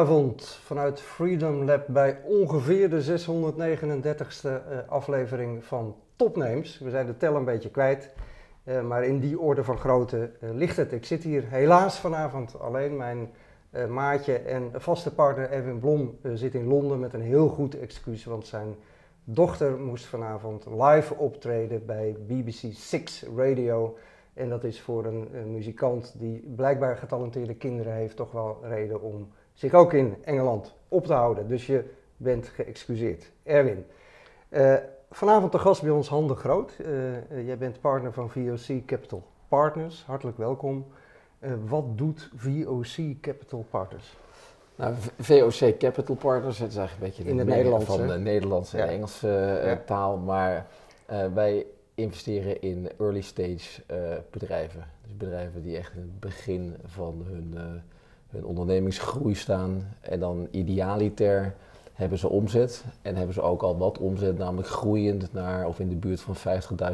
Goedenavond vanuit Freedom Lab bij ongeveer de 639ste uh, aflevering van Topnames. We zijn de tel een beetje kwijt, uh, maar in die orde van grootte uh, ligt het. Ik zit hier helaas vanavond alleen. Mijn maatje en vaste partner Evin Blom zit in Londen met een heel goed excuus, want zijn dochter moest vanavond live optreden bij BBC Six Radio. En dat is voor een, een, muzikant die blijkbaar getalenteerde kinderen heeft, toch wel reden om zich ook in Engeland op te houden. Dus je bent geëxcuseerd. Erwin. Uh, vanavond de gast bij ons Hande Groot. Uh, jij bent partner van VOC Capital Partners. Hartelijk welkom. wat doet VOC Capital Partners? Nou, VOC Capital Partners, het is eigenlijk een beetje in het Nederlands van de Nederlandse en ja. Engelse ja. taal, maar wij investeren in early stage bedrijven. Dus bedrijven die echt in het begin van hun, hun ondernemingsgroei staan. En dan idealiter hebben ze omzet en hebben ze ook al wat omzet, namelijk groeiend naar of in de buurt van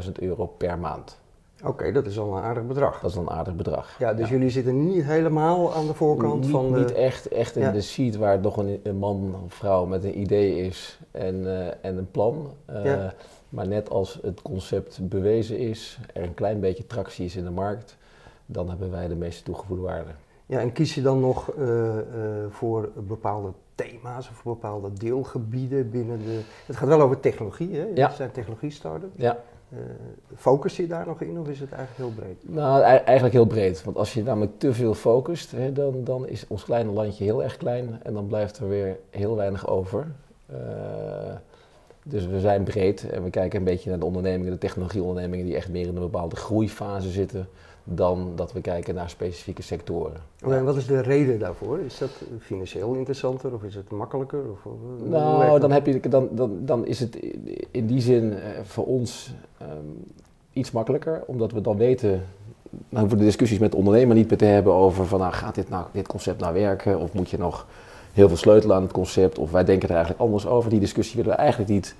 50.000 euro per maand. Oké, okay, dat is al een aardig bedrag. Dat is al een aardig bedrag. Ja, dus ja. jullie zitten niet helemaal aan de voorkant niet, van de... Niet echt, echt in ja. de seat waar nog een, een, man of vrouw met een idee is en, uh, en een plan. Uh, ja. Maar net als het concept bewezen is, er een klein beetje tractie is in de markt, dan hebben wij de meeste toegevoegde waarde. Ja, en kies je dan nog uh, uh, voor bepaalde thema's of bepaalde deelgebieden binnen de... Het gaat wel over technologie, hè? Ja. Het zijn technologie-startups. Ja. Uh, focus je daar nog in of is het eigenlijk heel breed? Nou, eigenlijk heel breed. Want als je namelijk te veel focust, hè, dan, dan is ons kleine landje heel erg klein en dan blijft er weer heel weinig over. Uh, dus we zijn breed en we kijken een beetje naar de ondernemingen, de technologieondernemingen die echt meer in een bepaalde groeifase zitten, dan dat we kijken naar specifieke sectoren. En wat is de reden daarvoor? Is dat financieel interessanter of is het makkelijker? Of, nou, dan, heb je, dan, dan, dan is het in die zin uh, voor ons um, iets makkelijker, omdat we dan weten nou hoeven we de discussies met de ondernemer niet meer te hebben over van nou, gaat dit, nou, dit concept nou werken of moet je nog heel veel sleutelen aan het concept of wij denken er eigenlijk anders over. Die discussie willen we eigenlijk niet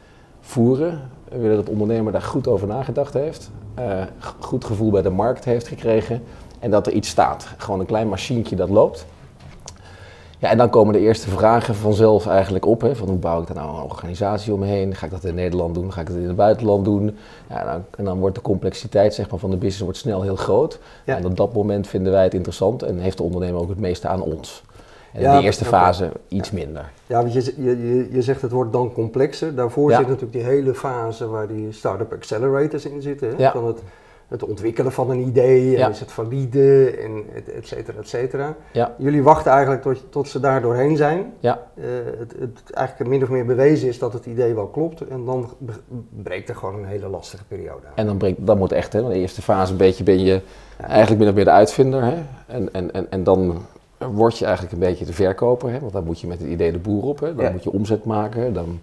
voeren. We willen dat de ondernemer daar goed over nagedacht heeft, uh, goed gevoel bij de markt heeft gekregen en dat er iets staat. Gewoon een klein machientje dat loopt. Ja, en dan komen de eerste vragen vanzelf eigenlijk op. Hè, van hoe bouw ik daar nou een organisatie omheen? Ga ik dat in Nederland doen? Ga ik dat in het buitenland doen? Ja, en, dan, en dan wordt de complexiteit zeg maar, van de business wordt snel heel groot. Ja. En op dat moment vinden wij het interessant en heeft de ondernemer ook het meeste aan ons. En ja, de eerste fase iets minder. Ja, want je, je, je zegt het wordt dan complexer. Daarvoor zit natuurlijk die hele fase waar die start-up accelerators in zitten. Hè? Van het, het ontwikkelen van een idee, en is het valide, en et, et cetera, et cetera. Jullie wachten eigenlijk tot, tot ze daar doorheen zijn. Ja. Eh, het, het eigenlijk min of meer bewezen is dat het idee wel klopt. En dan breekt er gewoon een hele lastige periode aan. En dan, breekt, dan moet echt, hè, in de eerste fase een beetje ben je eigenlijk min of meer de uitvinder. Hè? En, en, en, en dan word je eigenlijk een beetje de verkoper. Hè? Want dan moet je met het idee de boer op. Hè? Dan Ja. moet je omzet maken. Dan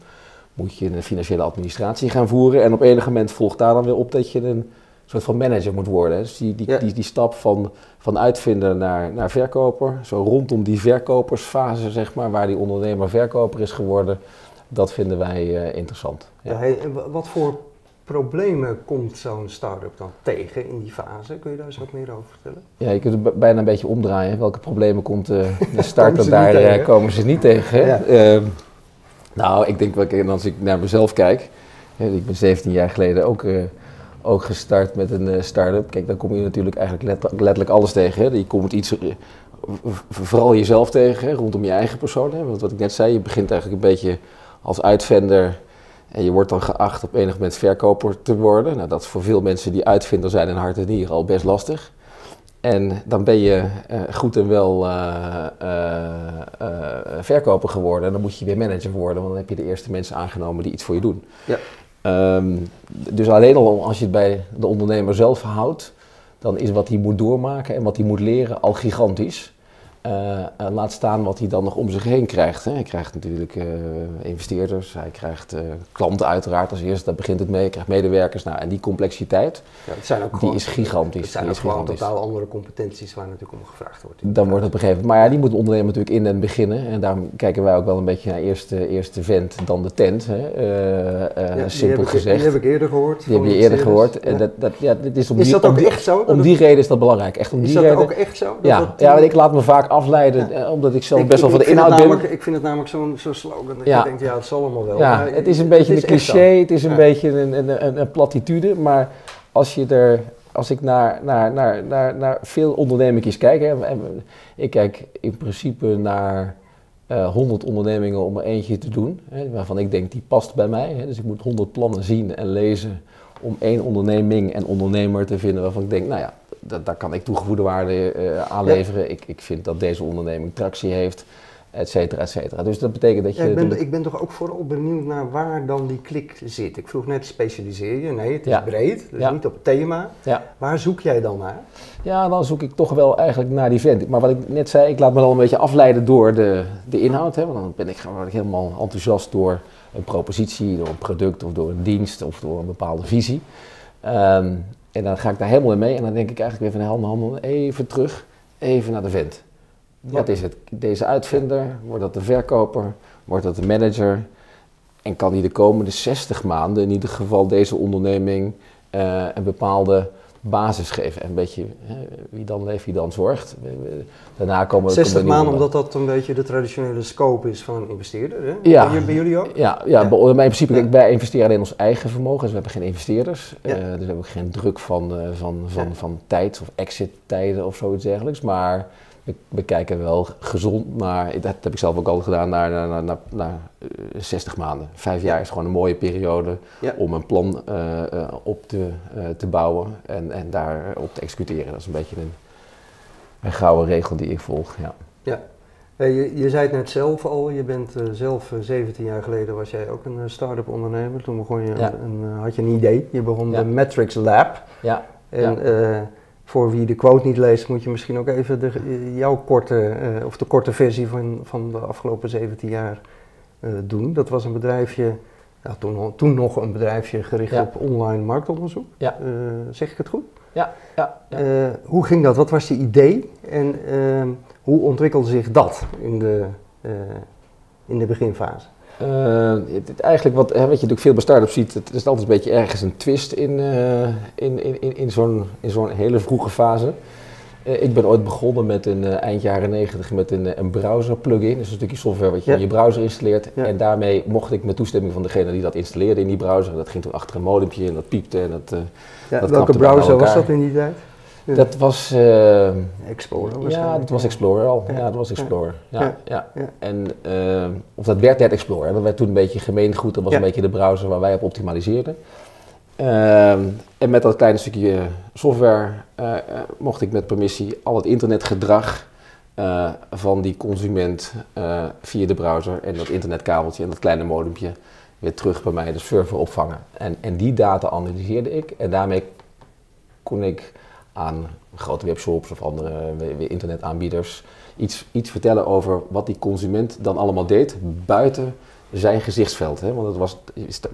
moet je een financiële administratie gaan voeren. En op enig moment volgt daar dan weer op dat je een soort van manager moet worden. hè. Dus die, die, Ja. die, die stap van, van uitvinder naar, naar verkoper. Zo rondom die verkopersfase, zeg maar, waar die ondernemer verkoper is geworden. Dat vinden wij eh, interessant. Ja, hey, wat voor problemen komt zo'n start-up dan tegen in die fase? Kun je daar eens wat meer over vertellen? Ja, je kunt het bijna een beetje omdraaien. Welke problemen komt eh, de start-up daar, eh, tegen. komen ze niet tegen. Ja. Ehm, nou, ik denk wel, als ik naar mezelf kijk, ik ben 17 jaar geleden ook, eh, ook gestart met een start-up. Kijk, dan kom je natuurlijk eigenlijk let- letterlijk alles tegen. Hè. Je komt iets, vooral jezelf tegen, hè, rondom je eigen persoon. Hè. Want wat ik net zei, je begint eigenlijk een beetje als uitvinder en je wordt dan geacht op enig moment verkoper te worden. Nou, dat is voor veel mensen die uitvinder zijn in hart en nieren al best lastig. En dan ben je eh, goed en wel eh, eh, verkoper geworden. En dan moet je weer manager worden, want dan heb je de eerste mensen aangenomen die iets voor je doen. Ja. Ehm, dus alleen al als je het bij de ondernemer zelf houdt, dan is wat hij moet doormaken en wat hij moet leren al gigantisch. Eh, eh, laat staan wat hij dan nog om zich heen krijgt. Hè. Hij krijgt natuurlijk eh, investeerders, hij krijgt klanten uiteraard als eerste, daar begint het mee. Hij krijgt medewerkers. Nou, en die complexiteit, Ja, het zijn ook die gewoon, is gigantisch. Het zijn ook is gewoon totaal andere competenties waar natuurlijk om gevraagd wordt. Dan wordt het een moment. Maar ja, die moet de ondernemer natuurlijk in en beginnen. En daarom kijken wij ook wel een beetje naar eerst, de- eerst de vent, dan de tent. Hè. Die simpel ik- gezegd. Die heb ik eerder gehoord. Die heb je eerder gehoord. En dat, dat, ja, dit is om Is die, dat om ook die- echt zo? Om die reden is dat belangrijk. Echt om is die dat reden. ook echt zo? Dat ja, dat- ja, want ik laat me vaak afleiden, omdat ik zelf Ik- best wel van de inhoud ben. Ik vind het namelijk zo'n zo'n slogan dat Ja. je denkt, ja, het zal allemaal wel. Ja, Maar het is een beetje een zo. cliché, het is een beetje een, een, een, een platitude, maar als je er, als ik naar, naar, naar, naar, naar veel ondernemingen kijk, hè, ik kijk in principe naar eh 100 ondernemingen om er eentje te doen, hè, waarvan ik denk die past bij mij. Hè, dus ik moet 100 plannen zien en lezen om één onderneming en ondernemer te vinden waarvan ik denk, nou ja, da- daar kan ik toegevoegde waarde eh, aanleveren. Ik, ik vind dat deze onderneming tractie heeft, et cetera, et cetera. Dus dat betekent dat je... Ja, ik, ben, ik ben toch ook vooral benieuwd naar waar dan die klik zit. Ik vroeg net, specialiseer je? Nee, het is Ja. breed, dus niet op thema. Waar zoek jij dan naar? Ja, dan zoek ik toch wel eigenlijk naar die vent. Maar wat ik net zei, ik laat me dan een beetje afleiden door de, de inhoud. Hè? Want dan ben ik, word ik helemaal enthousiast door een propositie, door een product of door een dienst of door een bepaalde visie. Ehm, en dan ga ik daar helemaal in mee en dan denk ik eigenlijk weer van handen, handen, even terug, even naar de vent. Wat is het? Deze uitvinder, wordt dat de verkoper, wordt dat de manager? En kan die de komende 60 maanden in ieder geval deze onderneming eh, een bepaalde basis geven? Een beetje hè, wie dan leeft, wie dan zorgt. Daarna komen 60 komen maanden, omdat dat een beetje de traditionele scope is van een investeerder. Hè? Ja. Bij, bij jullie ook? Ja, ja, maar in principe, Ja. wij investeren alleen ons eigen vermogen, dus we hebben geen investeerders. Ja. Eh, dus we hebben ook geen druk van, eh, van, van, van tijd of exit-tijden of zoiets dergelijks. Maar we, kijken wel gezond naar, dat heb ik zelf ook al gedaan, naar, naar, naar, naar, naar, eh, 60 maanden. Vijf jaar is gewoon een mooie periode Ja. om een plan eh, eh, op te, te bouwen en, en daarop te executeren. Dat is een beetje een, een gouden regel die ik volg. Ja. Eh, je, je zei het net zelf al, je bent zelf eh, 17 jaar geleden was jij ook een start-up ondernemer. Toen begon je Ja. een, een, had je een idee. Je begon Ja. de Matrix Lab. Ja. En voor wie de quote niet leest, moet je misschien ook even de, jouw korte, eh, of de korte versie van, van de afgelopen 17 jaar eh, doen. Dat was een bedrijfje, nou, toen, toen nog een bedrijfje gericht Ja. op online marktonderzoek. Ja. Eh, zeg ik het goed? Ja, ja, ja. Hoe ging dat? Wat was je idee? En hoe ontwikkelde zich dat in de, in de beginfase? Eh, het, het- eigenlijk wat, hè, wat je natuurlijk veel bij start-ups ziet, het is altijd een beetje ergens een twist in, eh, in, in, in, in zo'n in zo'n hele vroege fase. Eh, ik ben ooit begonnen met een eind jaren 90 met een, een browser plugin. Dus een stukje software wat je Ja. in je browser installeert. Ja. En daarmee mocht ik met toestemming van degene die dat installeerde in die browser. Dat ging toen achter een modempje en dat piepte en dat... Ja, Dat welke browser was dat in die tijd? Ja. Dat was... eh, Explorer ja, dat was Explorer al. Ja. Dat was Explorer. Ja, Ja. En, eh, of dat werd net Explorer. Dat werd toen een beetje gemeengoed. Dat was een beetje de browser waar wij op optimaliseerden. Ehm, en met dat kleine stukje software eh, eh, mocht ik met permissie al het internetgedrag eh, van die consument via de browser en dat internetkabeltje en dat kleine modempje weer terug bij mij de server opvangen. En, en die data analyseerde ik en daarmee kon ik aan grote webshops of andere eh, internetaanbieders iets, iets vertellen over wat die consument dan allemaal deed buiten zijn gezichtsveld. Hè? Want het was,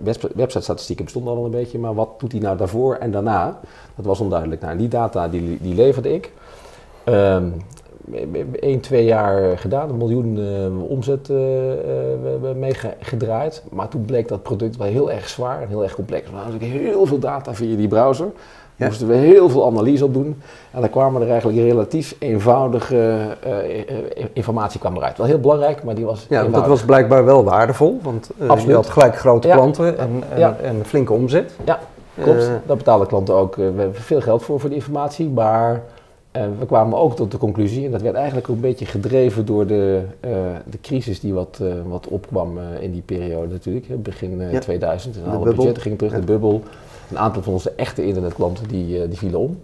website- website-statistieken bestonden al een beetje, maar wat doet hij nou daarvoor en daarna? Dat was onduidelijk. Nou, die data die, die leverde ik. Ehm 1, 2 jaar gedaan, een miljoen eh, omzet eh, eh, we hebben mee ge- gedraaid. Maar toen bleek dat product wel heel erg zwaar en heel erg complex. We hadden natuurlijk heel veel data via die browser. Ja. Moesten we heel veel analyse op doen. En dan kwamen er eigenlijk relatief eenvoudige eh, eh, informatie kwam eruit. Wel heel belangrijk, maar die was Ja, dat was blijkbaar wel waardevol, want eh, je had gelijk grote Ja. klanten en, en, en flinke omzet. Ja, Klopt, Eh, daar betalen klanten ook eh, we hebben veel geld voor, voor die informatie. Maar eh, we kwamen ook tot de conclusie, en dat werd eigenlijk ook een beetje gedreven door de, eh, de crisis die wat, eh, wat opkwam eh, in die periode natuurlijk. Begin eh, Ja. 2000. En De alle budgetten gingen terug, de bubbel. Een aantal van onze echte internetklanten die, eh, die vielen om.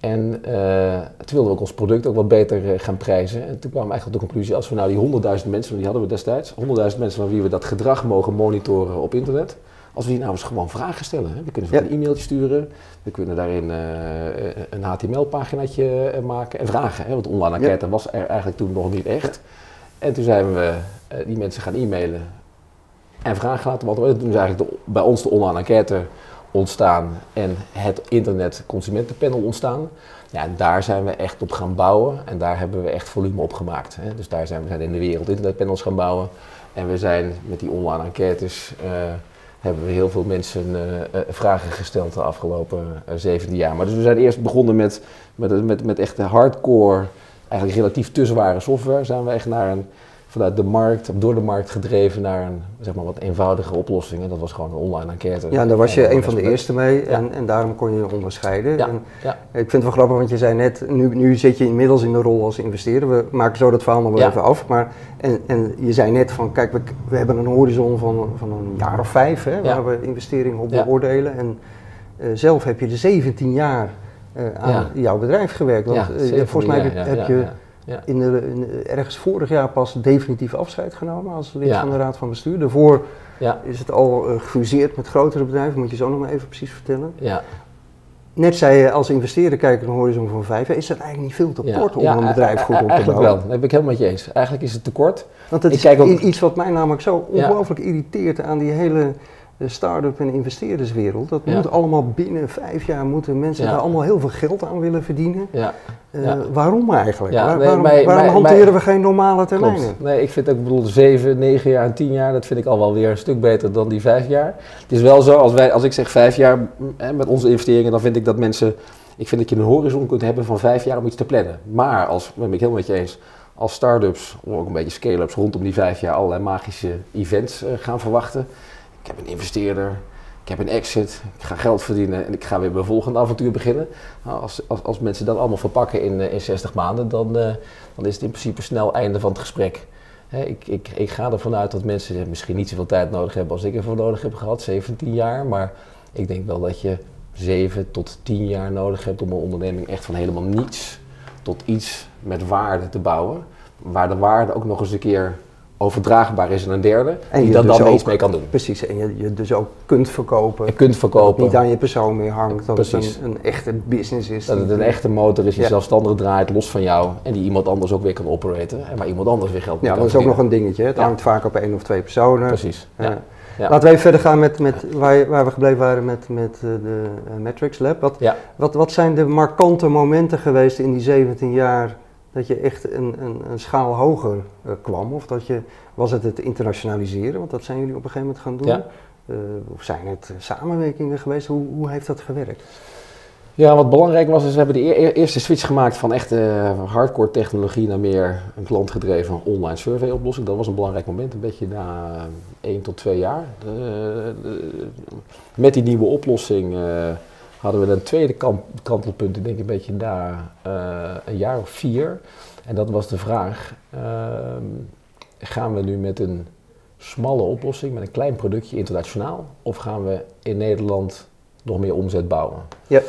En eh, toen wilden we ook ons product ook wat beter eh, gaan prijzen. En toen kwamen we eigenlijk tot de conclusie, als we nou die 100.000 mensen, die hadden we destijds, 100.000 mensen van wie we dat gedrag mogen monitoren op internet, als we die nou eens gewoon vragen stellen. Hè? We kunnen ze Ja. een e-mailtje sturen, we kunnen daarin een HTML-paginaatje maken en vragen. Hè? Want online enquête was er eigenlijk toen nog niet echt. En toen zijn we die mensen gaan e-mailen en vragen laten beantwoorden. Toen is eigenlijk de- bij ons de online enquête ontstaan en het internet consumentenpanel ontstaan. Ja, daar zijn we echt op gaan bouwen en daar hebben we echt volume op gemaakt. Hè. Dus daar zijn we zijn in de wereld internetpanels gaan bouwen en we zijn met die online enquêtes eh, hebben we heel veel mensen eh, eh, vragen gesteld de afgelopen eh, 17 jaar. Maar dus we zijn eerst begonnen met, met, met, met echt hardcore eigenlijk relatief te zware software, zijn we echt naar een vanuit de markt, door de markt gedreven naar een zeg maar, wat eenvoudige oplossing. En dat was gewoon een online enquête. Ja, daar was je En een van de eerste mee Ja. en, en daarom kon je je onderscheiden. Ja, En ja. ik vind het wel grappig, want je zei net, nu, nu zit je inmiddels in de rol als investeerder. We maken zo dat verhaal nog wel even af. Maar, en, en je zei net van, kijk, we, we hebben een horizon van, van een jaar of vijf, hè, waar we investeringen op beoordelen. En eh, zelf heb je er 17 jaar eh, aan jouw bedrijf gewerkt. Want Ja, eh, 17 volgens mij heb, je ja. In de, in ergens vorig jaar pas definitief afscheid genomen als lid Ja. van de Raad van Bestuur. Daarvoor Ja, is het al eh, gefuseerd met grotere bedrijven, moet je zo nog maar even precies vertellen. ja. Net zei je, als investeerder kijken naar een horizon van vijf jaar, is dat eigenlijk niet veel te kort om een e- bedrijf goed op te Eigenlijk bouwen? wel, dat ben ik helemaal met je eens. Eigenlijk is het te kort. Want het Ik is kijk ook- iets wat mij namelijk zo ongelooflijk irriteert aan die hele eh, start-up en investeerderswereld. Dat Ja. moet allemaal binnen vijf jaar, moeten mensen Ja. daar allemaal heel veel geld aan willen verdienen. Ja, Eh. Waarom eigenlijk? Waar- waarom mij- waarom mij- hanteren mij- we geen normale termijnen? klopt. Nee, ik vind ook, ik bedoel, 7, 9 jaar en 10 jaar, dat vind ik al wel weer een stuk beter dan die 5 jaar. Het is wel zo, als, wij, als ik zeg 5 jaar mm, hè, met onze investeringen, dan vind ik dat mensen, ik vind dat je een horizon kunt hebben van 5 jaar om iets te plannen. Maar, als, ben ik helemaal met je eens, als start-ups, ook een beetje scale-ups, rondom die 5 jaar allerlei magische events eh, gaan verwachten. Ik heb een investeerder, ik heb een exit, ik ga geld verdienen en ik ga weer mijn volgende avontuur beginnen. Nou, als, als, als mensen dat allemaal verpakken in, eh, in 60 maanden, dan, eh, dan is het in principe snel einde van het gesprek. Ik, ik, ik ga ervan uit dat mensen misschien niet zoveel tijd nodig hebben als ik ervoor nodig heb gehad, 17 jaar. Maar ik denk wel dat je 7 tot 10 jaar nodig hebt om een onderneming echt van helemaal niets tot iets met waarde te bouwen. Waar de waarde ook nog eens een keer overdraagbaar is aan een derde, En die dan, dus dan ook- iets mee kan doen. Precies, en je, je dus ook kunt verkopen. Je kunt Dat het verkopen. niet aan je persoon meer hangt, dat Precies. het een, een echte business is. Dat het een echte motor is die Ja. zelfstandig draait, los van jou. En die iemand anders ook weer kan operaten. En waar iemand anders weer geld mee Ja, dat is ook nog een dingetje. Het Ja. hangt vaak op één of twee personen. Precies. Ja. Laten we even verder gaan met, met waar, waar we gebleven waren met, met eh, de eh, Matrix Lab. Wat, Ja. wat, wat zijn de markante momenten geweest in die 17 jaar dat je echt een, een, een schaal hoger eh, kwam? Of dat je, was het het internationaliseren, want dat zijn jullie op een gegeven moment gaan doen? Ja. Eh, of zijn het eh, samenwerkingen geweest? Hoe, hoe heeft dat gewerkt? Ja, wat belangrijk was, is we hebben de eer- eerste switch gemaakt van echte eh, hardcore technologie naar meer een klantgedreven online survey oplossing. Dat was een belangrijk moment, een beetje na 1 tot 2 jaar. De- de- met die nieuwe oplossing hadden we een tweede kamp, kantelpunt, ik denk een beetje na eh, een jaar of vier. En dat was de vraag, ehm, gaan we nu met een smalle oplossing, met een klein productje internationaal, of gaan we in Nederland nog meer omzet bouwen? Ja.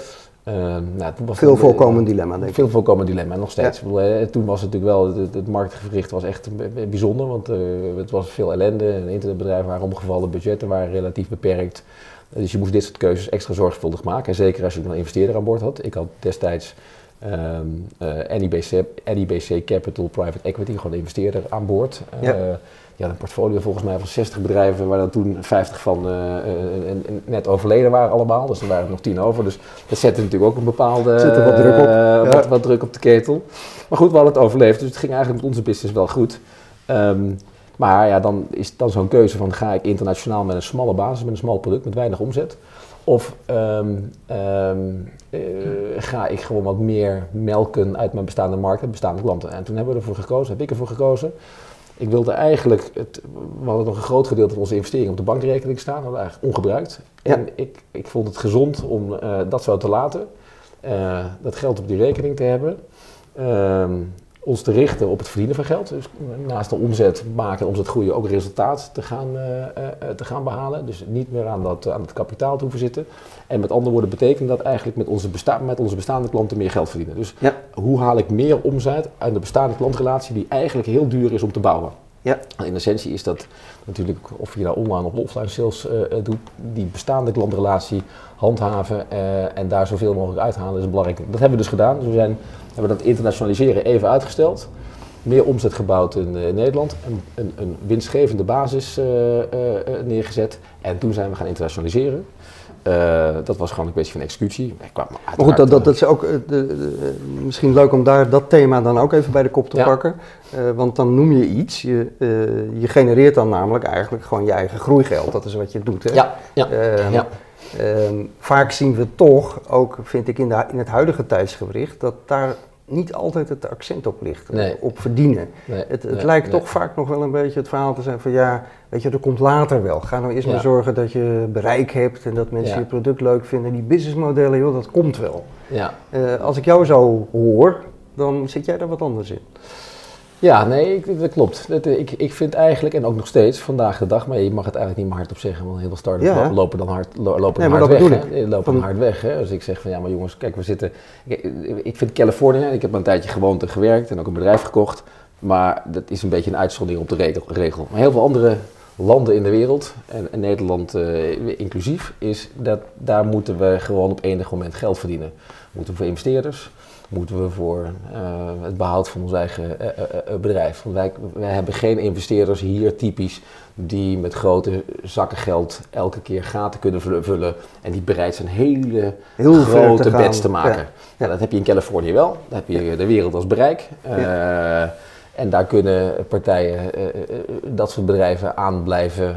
Ehm, nou, toen was Veel het- voorkomend dilemma, denk ik. veel voorkomend dilemma, nog steeds. Eh, toen was het natuurlijk wel, het, het marktgericht was echt bijzonder, want eh, het was veel ellende. En internetbedrijven waren omgevallen, budgetten waren relatief beperkt. Eh, dus je moest dit soort keuzes extra zorgvuldig maken. En zeker als je een investeerder aan boord had. Ik had destijds ehm eh, NIBC, NIBC Capital Private Equity, gewoon een investeerder aan boord. Ja. Eh, die had een portfolio volgens mij van 60 bedrijven, waar er toen 50 van eh, eh, eh, net overleden waren allemaal. Dus er waren er nog 10 over. Dus dat zette natuurlijk ook een bepaalde Zet er wat druk op. eh, Ja. wat, wat druk op de ketel. Maar goed, we hadden het overleefd, dus het ging eigenlijk met onze business wel goed. Ehm, maar ja, dan is dan zo'n keuze van ga ik internationaal met een smalle basis, met een smal product, met weinig omzet. Of ehm, ehm, eh, ga ik gewoon wat meer melken uit mijn bestaande markt, bestaande klanten. En toen hebben we ervoor gekozen, heb ik ervoor gekozen. Ik wilde eigenlijk, het, we hadden nog een groot gedeelte van onze investeringen op de bankrekening staan, dat hadden eigenlijk ongebruikt. Ja. En ik, ik vond het gezond om eh, dat zo te laten, eh, dat geld op die rekening te hebben. Ehm, ons te richten op het verdienen van geld. Dus naast de omzet maken, omzet groeien, ook resultaat te gaan, eh, eh, te gaan behalen. Dus niet meer aan, dat, aan het kapitaal te hoeven zitten. En met andere woorden betekent dat eigenlijk met onze, besta met onze bestaande klanten meer geld verdienen. Dus Ja. hoe haal ik meer omzet uit de bestaande klantrelatie die eigenlijk heel duur is om te bouwen? Ja. In essentie is dat natuurlijk, of je daar online of offline sales eh, eh, doet, die bestaande klantrelatie handhaven eh, en daar zoveel mogelijk uithalen is belangrijk. Dat hebben we dus gedaan. Dus we zijn, hebben dat internationaliseren even uitgesteld. Meer omzet gebouwd in, Nederland, een, een, een winstgevende basis neergezet. En toen zijn we gaan internationaliseren. Eh, dat was gewoon een kwestie van executie. Kwamen Maar goed, dat, dat, eh, dat is ook eh, de, de- misschien leuk om daar dat thema dan ook even bij de kop te Ja. pakken. Want dan noem je iets, je, je genereert dan namelijk eigenlijk gewoon je eigen groeigeld. Dat is wat je doet. Hè? Ja, ja, Ehm, ja. ehm, vaak zien we toch, ook vind ik in, de, in het huidige tijdsgewricht, dat daar niet altijd het accent op ligt, Nee. op verdienen. Nee, Het, het nee, lijkt toch vaak nog wel een beetje het verhaal te zijn van ja, weet je, dat komt later wel. Ga nou eerst Ja. maar zorgen dat je bereik hebt en dat mensen Ja. je product leuk vinden. Die businessmodellen, joh, dat komt wel. Ja. Eh, als ik jou zo hoor, dan zit jij daar wat anders in. Ja, nee, ik- dat klopt. Dat, eh, ik, ik vind eigenlijk, en ook nog steeds vandaag de dag, maar je mag het eigenlijk niet meer hardop zeggen, want heel veel start-ups Ja. lopen dan hard, lo- lopen Nee, hard weg. hè. Die lopen dan hard weg. Hè. Als ik zeg van ja, maar jongens, kijk, we zitten. Ik, ik vind Californië, ik heb een tijdje gewoond en gewerkt en ook een bedrijf gekocht, maar dat is een beetje een uitzondering op de regel. Maar heel veel andere landen in de wereld, en, en Nederland eh, inclusief, is dat daar moeten we gewoon op enig moment geld verdienen. Moeten we voor investeerders, moeten we voor eh, het behoud van ons eigen eh, bedrijf. Want wij, wij hebben geen investeerders hier typisch die met grote zakken geld elke keer gaten kunnen vullen- en die bereid zijn hele Heel ver te grote bets te maken. Ja. Ja. dat heb je in Californië wel. Dan heb je de wereld als bereik. En daar kunnen partijen, eh, eh, eh, dat soort bedrijven aan blijven,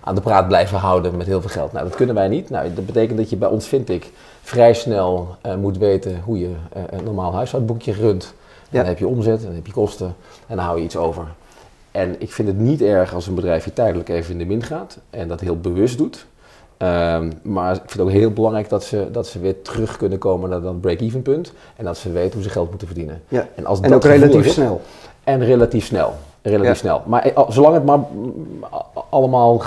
aan de praat blijven houden met heel veel geld. Nou, dat kunnen wij niet. Nou, dat betekent dat je bij ons, vind ik, vrij snel moet weten hoe je een normaal huishoudboekje runt. En Ja. Dan heb je omzet, en dan heb je kosten en dan hou je iets over. En ik vind het niet erg als een bedrijf je tijdelijk even in de min gaat en dat heel bewust doet. Ehm, maar ik vind het ook heel belangrijk dat ze, dat ze weer terug kunnen komen naar dat break-even punt. En dat ze weten hoe ze geld moeten verdienen. Ja. En, als En dat ook relatief is- snel. En relatief snel. Relatief Ja. snel. Maar eh, zolang het maar allemaal,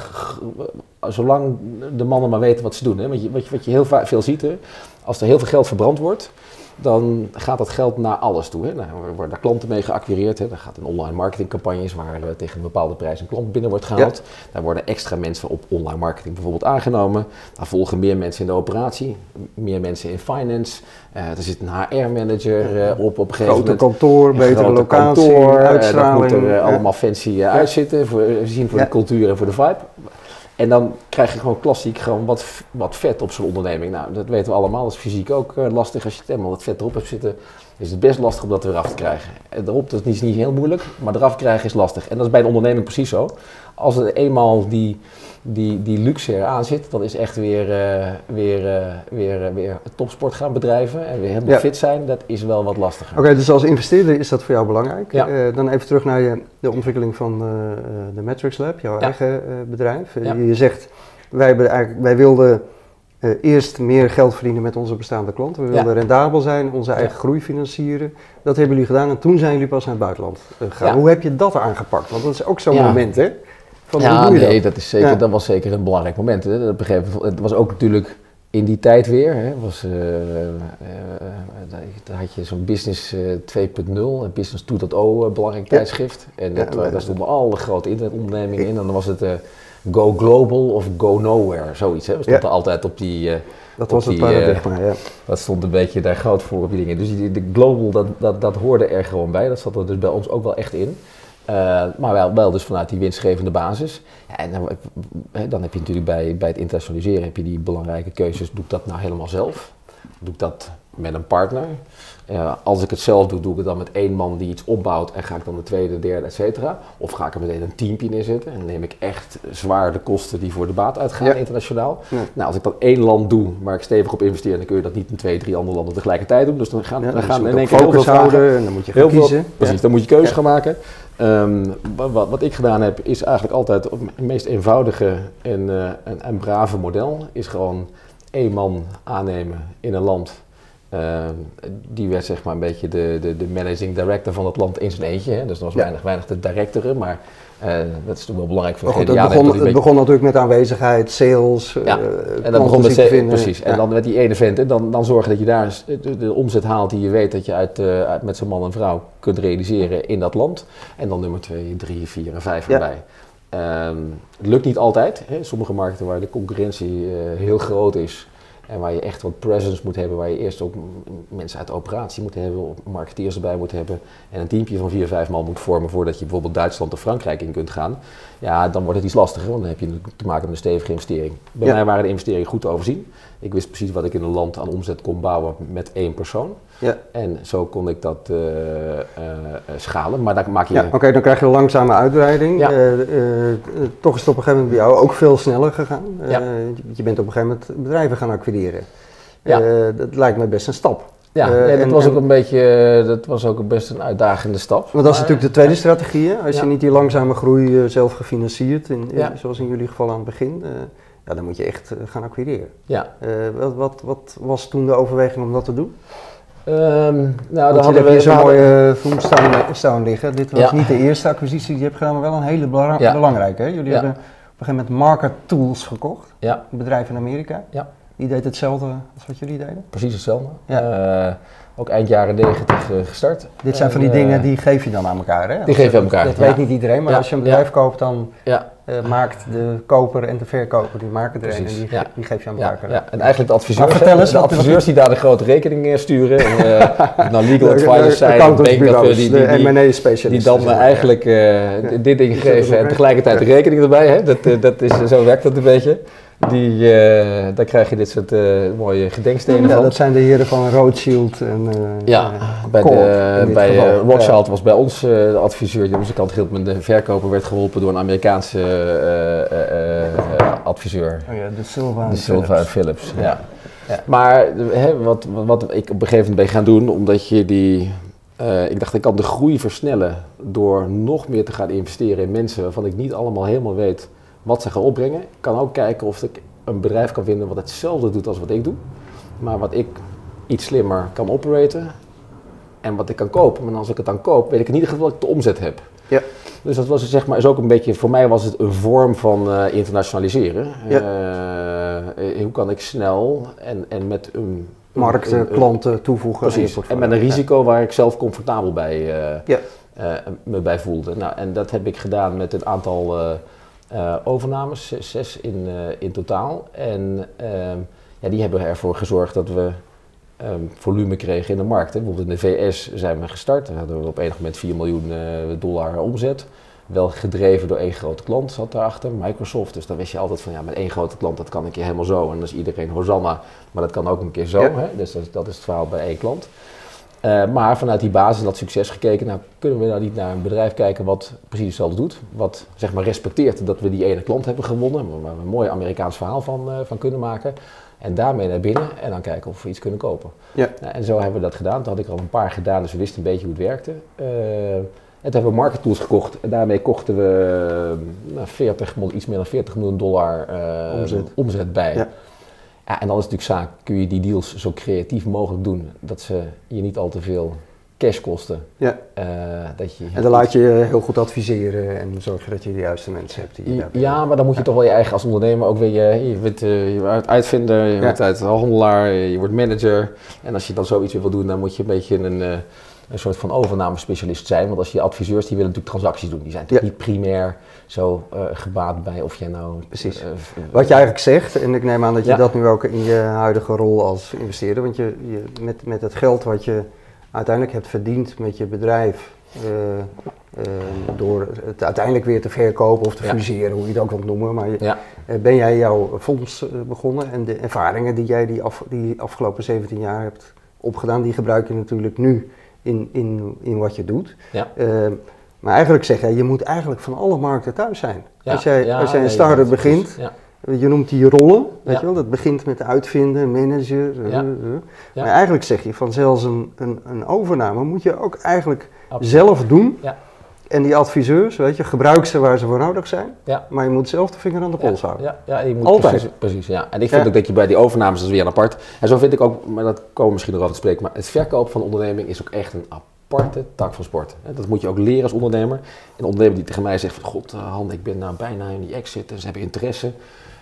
zolang de mannen maar weten wat ze doen. Hè? Want je, wat, je, wat je heel vaak veel ziet, hè? als er heel veel geld verbrand wordt, dan gaat dat geld naar alles toe. Hè? Nou, er worden daar klanten mee geacquireerd. Hè? Dan gaat een online marketingcampagnes waar eh, tegen een bepaalde prijs een klant binnen wordt gehaald. Daar worden extra mensen op online marketing bijvoorbeeld aangenomen. Daar volgen meer mensen in de operatie, meer mensen in finance. Eh, er zit een HR-manager eh, op op een gegeven moment. kantoor, betere grote locatie, kantoor, eh, dat uitstraling. moet er allemaal fancy uitzitten, voor, zien voor Ja. de cultuur en voor de vibe. En dan krijg je gewoon klassiek gewoon wat, wat vet op zo'n onderneming. Nou, dat weten we allemaal. Dat is fysiek ook eh, lastig. Als je helemaal wat vet erop hebt zitten, is het best lastig om dat er weer af te krijgen. En erop, dat is niet heel moeilijk, maar eraf krijgen is lastig. En dat is bij een onderneming precies zo. Als er eenmaal die, die, die luxe eraan zit, dan is echt weer, eh, weer, eh, weer, eh, weer topsport gaan bedrijven en weer helemaal Ja. fit zijn. Dat is wel wat lastiger. Oké, dus als investeerder is dat voor jou belangrijk. Ja. Dan even terug naar je, de ontwikkeling van de Matrix Lab, jouw eigen bedrijf. Je zegt, wij, hebben eigenlijk, wij wilden eerst meer geld verdienen met onze bestaande klanten. We Ja. wilden rendabel zijn, onze eigen Ja. groei financieren. Dat hebben jullie gedaan en toen zijn jullie pas naar het buitenland gegaan. Ja. Hoe heb je dat aangepakt? Want dat is ook zo'n moment, hè? Van, hoe ja, doe je nee, dat? dat, is zeker, Ja. dat was zeker een belangrijk moment. Hè. Gegeven moment- het was ook natuurlijk in die tijd weer. Hè, was, eh, eh, eh, daar- had je zo'n Business eh, 2.0, en Business 2.0 eh, belangrijk tijdschrift. En dat, daar stonden alle grote internetondernemingen in. En dan was het Go Global of Go Nowhere, zoiets. Hè. We stonden altijd op die... Dat was het die, paradigma, ja. dat stond een beetje daar groot voor op die dingen. Dus die, de global, dat, dat, dat hoorde er gewoon bij. Dat zat er dus bij ons ook wel echt in. Eh, maar wel, wel dus vanuit die winstgevende basis. Ja, en dan, hè, dan heb je natuurlijk bij, bij het internationaliseren heb je die belangrijke keuzes. Doe ik dat nou helemaal zelf? Doe ik dat met een partner? Eh, als ik het zelf doe, doe ik het dan met één man die iets opbouwt en ga ik dan de tweede, derde, et cetera? Of ga ik er meteen een teampje neerzetten en neem ik echt zwaar de kosten die voor de baat uitgaan Ja. internationaal? Ja. Nou, als ik dat één land doe waar ik stevig op investeer, dan kun je dat niet in twee, drie andere landen tegelijkertijd doen. Dus dan gaan, Ja, dan dus gaan in één keer heel veel focus vragen. houden en dan moet je veel, kiezen. precies, dan moet je keuze Ja. gaan maken. Ehm, wa- wa- wat, ik gedaan heb, is eigenlijk altijd het meest eenvoudige en, eh, en, en brave model. Is gewoon één man aannemen in een land. Ehm, die werd zeg maar een beetje de, de, de managing director van het land in zijn eentje. Hè. Dus er was Ja. weinig, weinig te directeren, maar dat is toch wel belangrijk voor Maar goed, het begon, het begon natuurlijk met aanwezigheid, sales, Ja, eh, en dan begon met te vinden. precies. En dan met die ene vent, hè, dan, dan zorgen dat je daar de, de omzet haalt die je weet dat je uit, eh, uit met zo'n man en vrouw kunt realiseren in dat land. En dan nummer 2, 3, 4 en 5 Ja. erbij. Ehm, het lukt niet altijd. Hè. Sommige markten waar de concurrentie eh, heel groot is en waar je echt wat presence moet hebben, waar je eerst ook mensen uit de operatie moet hebben, marketeers erbij moet hebben en een teampje van 4, 5 man moet vormen voordat je bijvoorbeeld Duitsland of Frankrijk in kunt gaan. Ja, dan wordt het iets lastiger, want dan heb je te maken met een stevige investering. Bij Ja. mij waren de investeringen goed te overzien. Ik wist precies wat ik in een land aan omzet kon bouwen met één persoon. Ja. En zo kon ik dat eh, eh, eh, schalen. Maar daar maak je... Ja, oké, dan krijg je een langzame uitbreiding. Ja. Toch is het op een gegeven moment bij jou ook veel sneller gegaan. Ja. je bent op een gegeven moment bedrijven gaan acquireren. Ja. Dat lijkt me best een stap. Ja, dat en- was ook een beetje, dat was ook best een uitdagende stap. Want dat is natuurlijk de tweede strategie. Hè? Als Ja. je niet die langzame groei zelf gefinancierd, in, in- Ja. zoals in jullie geval aan het begin, ja, dan moet je echt gaan acquireren. Ja, wat, wat, wat was toen de overweging om dat te doen? Ehm nou, daar hadden we hier zo'n mooie film staan, staan liggen. Dit was Ja. niet de eerste acquisitie die je hebt gedaan, maar wel een hele belang- Ja. belangrijke. Hè? Jullie Ja. hebben op een gegeven moment Market Tools gekocht, een bedrijf in Amerika. Ja. Die deed hetzelfde als wat jullie deden. precies hetzelfde. Ja. Eh, ook eind jaren 90 eh, gestart. Dit zijn van die En, dingen eh, die geef je dan aan elkaar. Hè? Die geef je aan elkaar, Dat weet niet iedereen, maar als je een bedrijf koopt, dan Ja, eh, maakt de koper en de verkoper, die maken er een en die, ja. die geef je aan ja, elkaar. ja, en eigenlijk de adviseurs, Maar vertel eens, de adviseurs die daar de grote rekening eh, sturen. En, het nou legal advisors zijn, bankadviseurs die, die, die, M&A-specialisten. die dan eigenlijk dit ding geven en tegelijkertijd de rekening erbij. Hè? Dat, dat is, zo werkt dat een beetje. Die, eh, daar krijg je dit soort eh, mooie gedenkstenen Ja, van. dat zijn de heren van Rothschild en eh, Ja, bij, Corp de, bij Rothschild was bij ons de adviseur onze kant hielp. met De verkoper werd geholpen door een Amerikaanse adviseur. Oh ja, de Silva. De Silva Philips. Philips. Ja. Ja. Maar hè, wat, wat, ik op een gegeven moment ben gaan doen, omdat je die. ik dacht, ik kan de groei versnellen door nog meer te gaan investeren in mensen waarvan ik niet allemaal helemaal weet wat ze gaan opbrengen. Ik kan ook kijken of ik een bedrijf kan vinden wat hetzelfde doet als wat ik doe, maar wat ik iets slimmer kan operaten en wat ik kan kopen. Maar als ik het dan koop, weet ik in ieder geval dat ik de omzet heb. Ja. Dus dat was zeg maar, is ook een beetje, voor mij was het een vorm van eh, internationaliseren. Ja. Eh, eh, hoe kan ik snel en, en met een... Markten, een- een- klanten toevoegen. Precies, en met een risico waar ik zelf comfortabel bij, Ja. me bij voelde. Nou, en dat heb ik gedaan met een aantal eh, overnames, zes, zes in, eh, in totaal. En ehm, ja, die hebben ervoor gezorgd dat we ehm, volume kregen in de markt. Hè. Bijvoorbeeld in de VS zijn we gestart. Daar hadden we op enig moment 4 miljoen eh, dollar omzet. Wel gedreven door één grote klant zat daarachter, Microsoft. Dus dan wist je altijd van ja, met één grote klant dat kan een keer helemaal zo. En dan is iedereen Hosanna, maar dat kan ook een keer zo. Ja. Hè? Dus dat, dat is het verhaal bij één klant. Eh, maar vanuit die basis, dat succes gekeken, nou kunnen we nou niet naar een bedrijf kijken wat precies hetzelfde doet. Wat zeg maar respecteert dat we die ene klant hebben gewonnen, waar we een mooi Amerikaans verhaal van, eh, van kunnen maken. En daarmee naar binnen en dan kijken of we iets kunnen kopen. Ja. Nou, en zo hebben we dat gedaan. Toen had ik al een paar gedaan, dus we wisten een beetje hoe het werkte. Eh, en toen hebben we Market Tools gekocht. En daarmee kochten we eh, nou, 40, miljoen- iets meer dan 40 miljoen dollar Omzet. omzet bij. Ja. Ja, en dan is het natuurlijk zaak, kun je die deals zo creatief mogelijk doen, dat ze je niet al te veel cash kosten. Ja. Eh, dat je En dan laat je heel goed adviseren en zorg dat je de juiste mensen hebt. Die je daarbij- ja, maar dan moet je toch wel je eigen als ondernemer ook weer je, je, bent, je wordt uitvinder, je Ja. wordt uithandelaar, je wordt manager. En als je dan zoiets weer wil doen, dan moet je een beetje een, eh, een soort van overnamespecialist zijn. Want als je adviseurs, die willen natuurlijk transacties doen. Die zijn natuurlijk niet primair zo eh, gebaat bij of jij nou... Precies. eh, v- Wat je eigenlijk zegt, en ik neem aan dat je Ja. dat nu ook in je huidige rol als investeerder, want je, je, met, met het geld wat je uiteindelijk hebt verdiend met je bedrijf, eh, eh, door het uiteindelijk weer te verkopen of te Ja. fuseren, hoe je het ook wilt noemen, maar je- eh, ben jij jouw fonds eh, begonnen en de ervaringen die jij die, af, die afgelopen 17 jaar hebt opgedaan, die gebruik je natuurlijk nu in, in, in wat je doet. ja. Eh, maar eigenlijk zeg jij, je moet eigenlijk van alle markten thuis zijn. ja, als jij, ja, als jij een start-up is- begint, Ja, je noemt die rollen, weet Ja. je wel, dat begint met uitvinden, manager. eh, Ja. eh. Maar eigenlijk zeg je van zelfs een, een, een overname moet je ook eigenlijk absoluut. zelf doen. Ja. En die adviseurs, weet je, gebruik ze waar ze voor nodig zijn. Ja. Maar je moet zelf de vinger aan de pols houden. Ja, ja, je moet Altijd. Precies, precies, ja. En ik vind ook dat je bij die overnames, dat is weer een apart. En zo vind ik ook, maar dat komen we misschien nog over te spreken, maar het verkopen van onderneming is ook echt een aparte tak van sport. Dat moet je ook leren als ondernemer. Een ondernemer die tegen mij zegt van, god eh, Han, ik ben nou bijna in die exit en ze hebben interesse.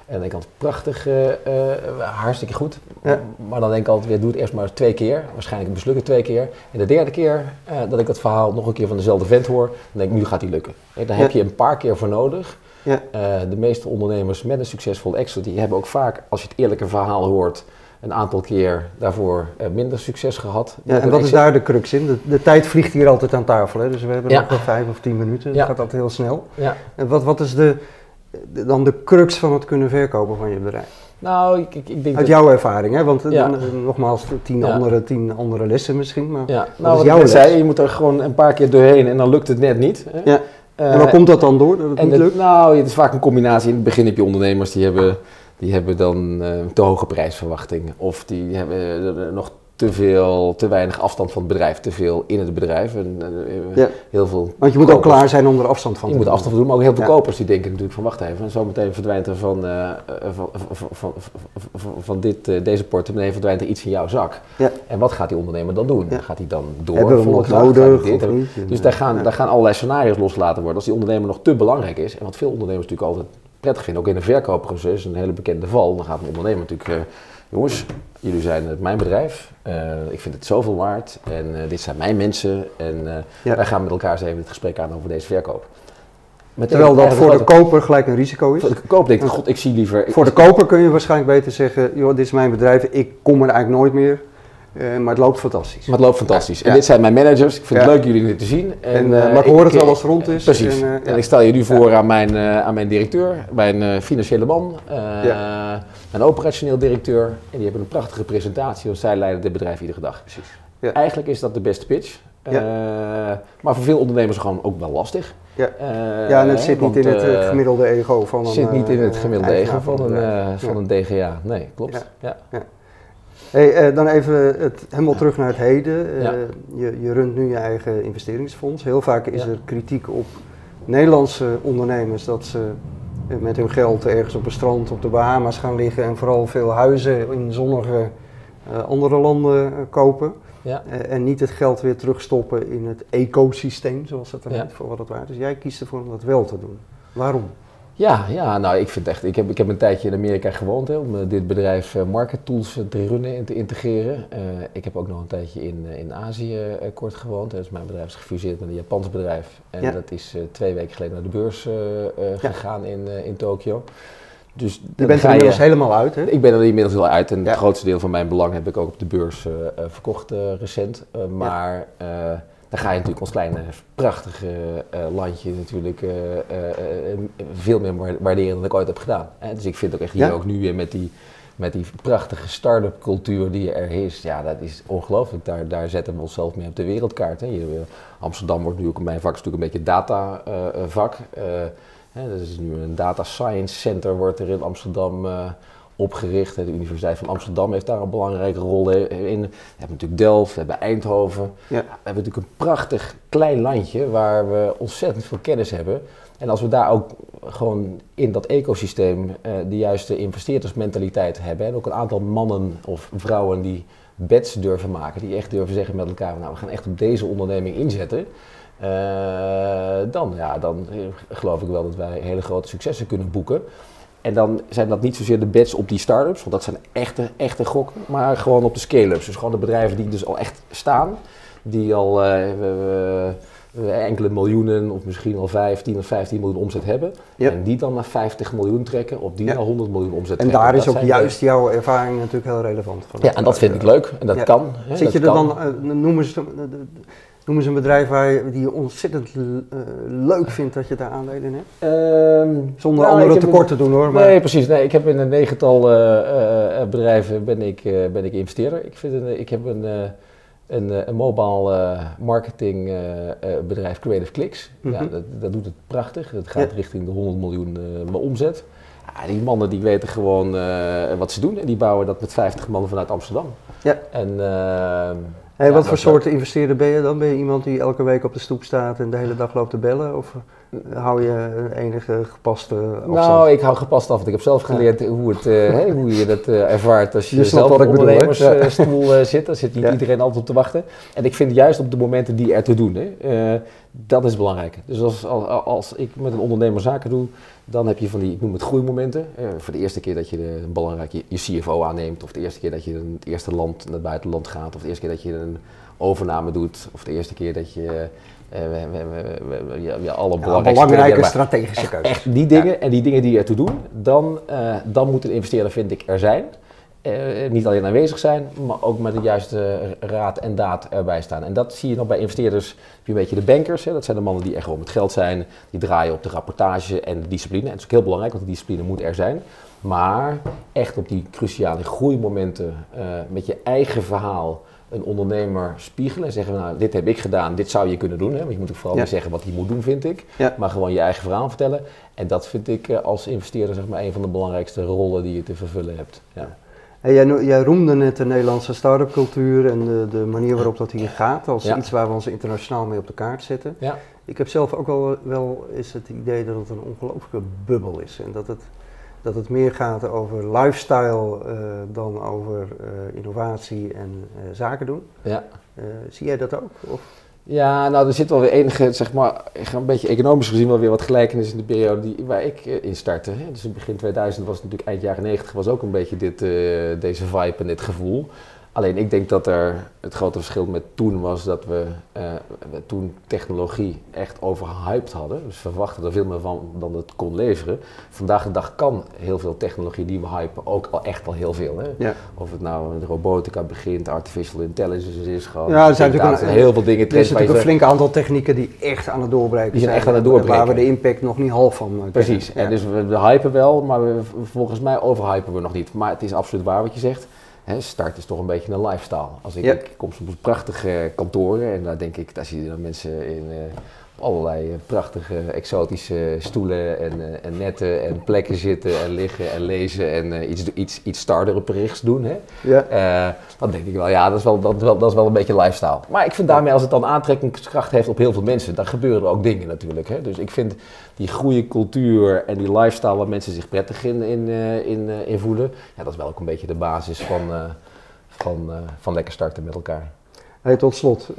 En ik had prachtig, eh, eh, hartstikke goed. Ja. Maar dan denk ik altijd weer, doe het eerst maar twee keer. Waarschijnlijk mislukt het twee keer. En de derde keer eh, dat ik dat verhaal nog een keer van dezelfde vent hoor, dan denk ik, nu gaat die lukken. Daar heb je een paar keer voor nodig. Ja. De meeste ondernemers met een succesvol exit, die hebben ook vaak, als je het eerlijke verhaal hoort, een aantal keer daarvoor minder succes gehad. Ja, en wat is daar de crux in? De, de tijd vliegt hier altijd aan tafel, hè? dus we hebben nog wel vijf of tien minuten. Dat gaat altijd heel snel. Ja. En wat, wat is de- dan de crux van het kunnen verkopen van je bedrijf? Nou, ik, ik, ik denk Uit dat... jouw ervaring, hè? want eh, Ja. dan, eh, nogmaals, tien, Ja. andere, tien andere lessen misschien. Maar, Ja, Wat nou, wat jouw ik zei, je moet er gewoon een paar keer doorheen en dan lukt het net niet. Hè? Ja. Eh, en waar komt dat dan door, dat het en niet het- lukt? Nou, het is vaak een combinatie. In het begin heb je ondernemers die hebben, die hebben dan eh, te hoge prijsverwachtingen. Of die hebben eh, nog te veel, te weinig afstand van het bedrijf, te veel in het bedrijf. En, uh, Ja. heel veel Want je moet ook klaar zijn om er afstand van Je te moet doen. afstand van doen, maar ook heel veel Ja. kopers die denken natuurlijk van wacht even, en zometeen verdwijnt er van, eh, eh, van, van, van, van, dit, eh, deze portemonnee verdwijnt er iets in jouw zak. Ja. En wat gaat die ondernemer dan doen? Gaat hij dan door? Hebben we hem nog nodig dit? Dus daar gaan, daar gaan allerlei scenario's losgelaten worden als die ondernemer nog te belangrijk is. En wat veel ondernemers natuurlijk altijd prettig vinden, ook in een verkoopproces, een hele bekende val, dan gaat een ondernemer natuurlijk, eh, jongens, jullie zijn mijn bedrijf, eh, ik vind het zoveel waard en eh, dit zijn mijn mensen en eh, Ja. wij gaan met elkaar eens even het gesprek aan over deze verkoop. Terwijl dat voor de koper gelijk een risico is. voor de koop denk ik, god, ik zie liever... Voor de koper kun je waarschijnlijk beter zeggen, joh, dit is mijn bedrijf, ik kom er eigenlijk nooit meer, maar het loopt fantastisch. Maar het loopt fantastisch. En dit zijn mijn managers. Ik vind het leuk jullie nu te zien. En, En, maar ik hoor het ik- wel als het rond is. Precies. En, En, ja. ik stel je nu voor aan, mijn, aan mijn directeur, mijn financiële man, mijn operationeel directeur. En die hebben een prachtige presentatie, want zij leiden dit bedrijf iedere dag. Precies. Ja. Eigenlijk is dat de beste pitch. Eh, maar voor veel ondernemers gewoon ook wel lastig. Ja. Eh, ja, en het zit want, niet in het eh, gemiddelde ego van een zit niet in het gemiddelde ego van een, eh, van een DGA. Nee, klopt. Ja. Hey, eh, dan even het, helemaal terug naar het heden. Eh, Ja. je, je runt nu je eigen investeringsfonds. Heel vaak is Ja. er kritiek op Nederlandse ondernemers dat ze met hun geld ergens op een strand op de Bahama's gaan liggen en vooral veel huizen in zonnige eh, andere landen eh, kopen. Ja. Eh, en niet het geld weer terugstoppen in het ecosysteem, zoals dat er Ja. heet, voor wat het waard is. Jij kiest ervoor om dat wel te doen. Waarom? Ja, ja, nou ik vind echt, ik heb, ik heb een tijdje in Amerika gewoond hè, om eh, dit bedrijf eh, Market Tools eh, te runnen en te integreren. Ik heb ook nog een tijdje in, in Azië kort gewoond. hè. Dus mijn bedrijf is gefuseerd met een Japans bedrijf. En Ja. dat is twee weken geleden naar de beurs Ja. gegaan in, in Tokio. Dus Je bent er inmiddels helemaal uit, hè? ik ben er inmiddels wel uit en Ja. het grootste deel van mijn belang heb ik ook op de beurs verkocht recent. Maar dan ga je natuurlijk ons kleine prachtige eh, landje natuurlijk eh, eh, veel meer wa- waarderen dan ik ooit heb gedaan. Hè? Dus ik vind ook echt hier Ja. ook nu weer met die, met die prachtige start-up cultuur die er is, ja dat is ongelooflijk. Daar, daar zetten we onszelf mee op de wereldkaart. Hè? Amsterdam wordt nu ook, mijn vak natuurlijk een beetje data vak. Hè, is nu een data science center wordt er in Amsterdam opgericht. De Universiteit van Amsterdam heeft daar een belangrijke rol in. We hebben natuurlijk Delft, we hebben Eindhoven. Ja. We hebben natuurlijk een prachtig klein landje waar we ontzettend veel kennis hebben. En als we daar ook gewoon in dat ecosysteem eh, de juiste investeerdersmentaliteit hebben. En ook een aantal mannen of vrouwen die bets durven maken. Die echt durven zeggen met elkaar, nou we gaan echt op deze onderneming inzetten. Eh, dan, ja, dan eh, geloof ik wel dat wij hele grote successen kunnen boeken. En dan zijn dat niet zozeer de bets op die start-ups, want dat zijn echte, echte gokken, maar gewoon op de scale-ups. Dus gewoon de bedrijven die dus al echt staan, die al eh, enkele miljoenen of misschien al 15 of 15 miljoen omzet hebben. En die dan naar 50 miljoen trekken of die Ja. naar 100 miljoen omzet En trekken. daar is ook de- juist jouw ervaring natuurlijk heel relevant van. Ja, en dat vind ik leuk en dat Ja. kan. Hè, Zit dat je er kan. dan, eh, noem, eens, noem eens een bedrijf waar je, die je ontzettend eh, leuk vindt dat je daar aandelen in hebt? Ehm, Zonder nou, anderen ik heb tekort te doen hoor. Maar Nee, precies. Nee, ik heb in een negental eh, bedrijven ben ik, ben ik investeerder. Ik, vind een, ik heb een, een, een mobile marketing bedrijf, Creative Clicks. ja, Mhm. dat, dat doet het prachtig. Het gaat Ja. richting de 100 miljoen omzet. Ja, die mannen die weten gewoon wat ze doen en die bouwen dat met 50 man vanuit Amsterdam. Ja. En, ehm, Hey, wat voor soort investeerder ben je dan? Ben je iemand die elke week op de stoep staat en de hele dag loopt te bellen? Of eh, hou je enige gepaste afstand? Nou, ik hou gepast af. want Ik heb zelf geleerd hoe, het, eh, hoe je dat eh, ervaart als je, zelf op een ondernemersstoel eh, zit. Dan zit niet Ja. iedereen altijd op te wachten. En ik vind juist op de momenten die er te doen, hè, dat is belangrijk. Dus als, als, als ik met een ondernemer zaken doe, dan heb je van die, ik noem het groeimomenten. Voor de eerste keer dat je een belangrijk je, je CFO aanneemt, of de eerste keer dat je in het eerste land naar het buitenland gaat, of de eerste keer dat je een overname doet, of de eerste keer dat je eh, ja, alle belangrijke belangrijke strategische echt, keuzes. echt die dingen en die dingen die ertoe doen, dan, eh, dan moet een investeerder, vind ik, er zijn. Eh, niet alleen aanwezig zijn, maar ook met de juiste raad en daad erbij staan. En dat zie je nog bij investeerders, heb je een beetje de bankers. Hè? Dat zijn de mannen die er gewoon met geld zijn, die draaien op de rapportage en de discipline. En dat is ook heel belangrijk, want de discipline moet er zijn. Maar echt op die cruciale groeimomenten, eh, met je eigen verhaal een ondernemer spiegelen en zeggen, nou, dit heb ik gedaan, dit zou je kunnen doen. Hè? Want je moet ook vooral Ja. niet zeggen wat hij moet doen, vind ik. Ja. Maar gewoon je eigen verhaal vertellen. En dat vind ik eh, als investeerder zeg maar, een van de belangrijkste rollen die je te vervullen hebt. Ja. Hey, jij, roemde net de Nederlandse start-up cultuur en de, de manier waarop dat hier gaat als Ja. iets waar we ons internationaal mee op de kaart zetten. Ja. Ik heb zelf ook wel, wel eens het idee dat het een ongelooflijke bubbel is en dat het, dat het meer gaat over lifestyle eh, dan over eh, innovatie en eh, zaken doen. Ja. Zie jij dat ook? Of? Ja, nou, er zit wel weer enige, zeg maar, een beetje economisch gezien wel weer wat gelijkenis in de periode die, waar ik in startte. Hè. Dus in begin 2000 was het natuurlijk eind jaren 90 was ook een beetje dit, deze vibe en dit gevoel. Alleen ik denk dat er het grote verschil met toen was dat we, eh, we toen technologie echt overhyped hadden. Dus we verwachten er veel meer van dan het kon leveren. Vandaag de dag kan heel veel technologie die we hypen ook al echt al heel veel. Hè? Ja. Of het nou met robotica begint, artificial intelligence is gewoon. Ja, er zijn natuurlijk een- heel veel dingen. Er is natuurlijk een zegt- flink aantal technieken die echt aan het doorbreken Die zijn echt aan het doorbreken. Waar we de impact nog niet half van eh, Precies, en dus we, we hypen wel, maar we, volgens mij overhypen we nog niet. Maar het is absoluut waar wat je zegt. Hè, start is toch een beetje een lifestyle. Als ik, Ja. ik kom soms op prachtige kantoren en daar denk ik, daar zie je dan mensen in eh, allerlei eh, prachtige exotische stoelen en, eh, en netten en plekken zitten en liggen en lezen en eh, iets, iets, iets starterperichts doen. Hè. Ja. Dan denk ik wel, ja, dat is wel, dat, is wel, dat is wel een beetje lifestyle. Maar ik vind daarmee, als het dan aantrekkingskracht heeft op heel veel mensen, dan gebeuren er ook dingen natuurlijk. Hè. Dus ik vind die goede cultuur en die lifestyle waar mensen zich prettig in, in, in, in voelen, ja, dat is wel ook een beetje de basis van, van, van lekker starten met elkaar. Hey, tot slot,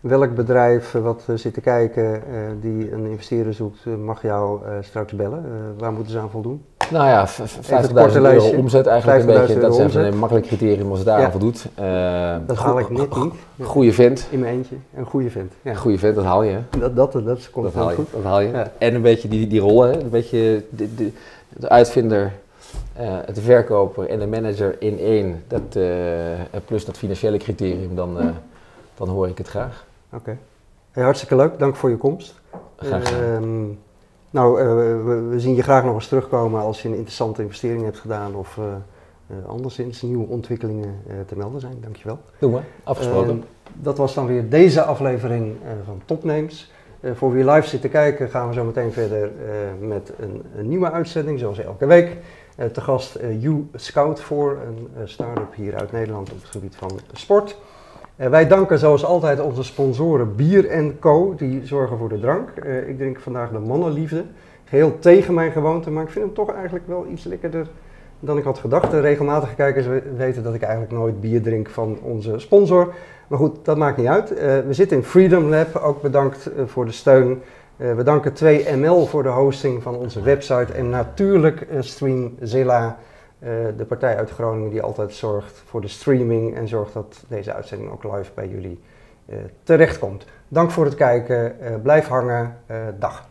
welk bedrijf eh, wat eh, zit te kijken eh, die een investeerder zoekt, mag jou straks bellen? Waar moeten ze aan voldoen? Nou ja, v- v- 50.000 korte euro omzet eigenlijk een 50.000 beetje. Dat is een makkelijk criterium als het daar Ja. aan voldoet. Dat haal ik net niet. Goede vent. In mijn eentje. Een goede vent. Ja. Goede vent, dat haal je. Dat, dat, dat, dat komt Dat haal je. goed. Dat haal je. Ja. En een beetje die, die rollen, een beetje de, de, de uitvinder, eh de verkoper en de manager in één. Dat, plus dat financiële criterium, dan, dan hoor ik het graag. Oké. Hey, hartstikke leuk, dank voor je komst. Graag gedaan. Ehm, nou, eh, we, we zien je graag nog eens terugkomen als je een interessante investering hebt gedaan of eh, eh, anderszins nieuwe ontwikkelingen te melden zijn. Dankjewel. Doen we, afgesproken. Ehm, dat was dan weer deze aflevering van Topnames. Voor wie live zit te kijken gaan we zo meteen verder met een, een nieuwe uitzending, zoals elke week. Te gast You Scout voor, een start-up hier uit Nederland op het gebied van sport. Eh, wij danken zoals altijd onze sponsoren Bier Co, die zorgen voor de drank. Eh, ik drink vandaag de mannenliefde. Geheel tegen mijn gewoonte, maar ik vind hem toch eigenlijk wel iets lekkerder dan ik had gedacht. De regelmatige kijkers we- weten dat ik eigenlijk nooit bier drink van onze sponsor. Maar goed, dat maakt niet uit. Eh, we zitten in Freedom Lab, ook bedankt voor de steun. We danken 2ML voor de hosting van onze website. En natuurlijk Streamzilla, de partij uit Groningen die altijd zorgt voor de streaming en zorgt dat deze uitzending ook live bij jullie eh, terechtkomt. Dank voor het kijken, Eh, blijf hangen, Eh, dag.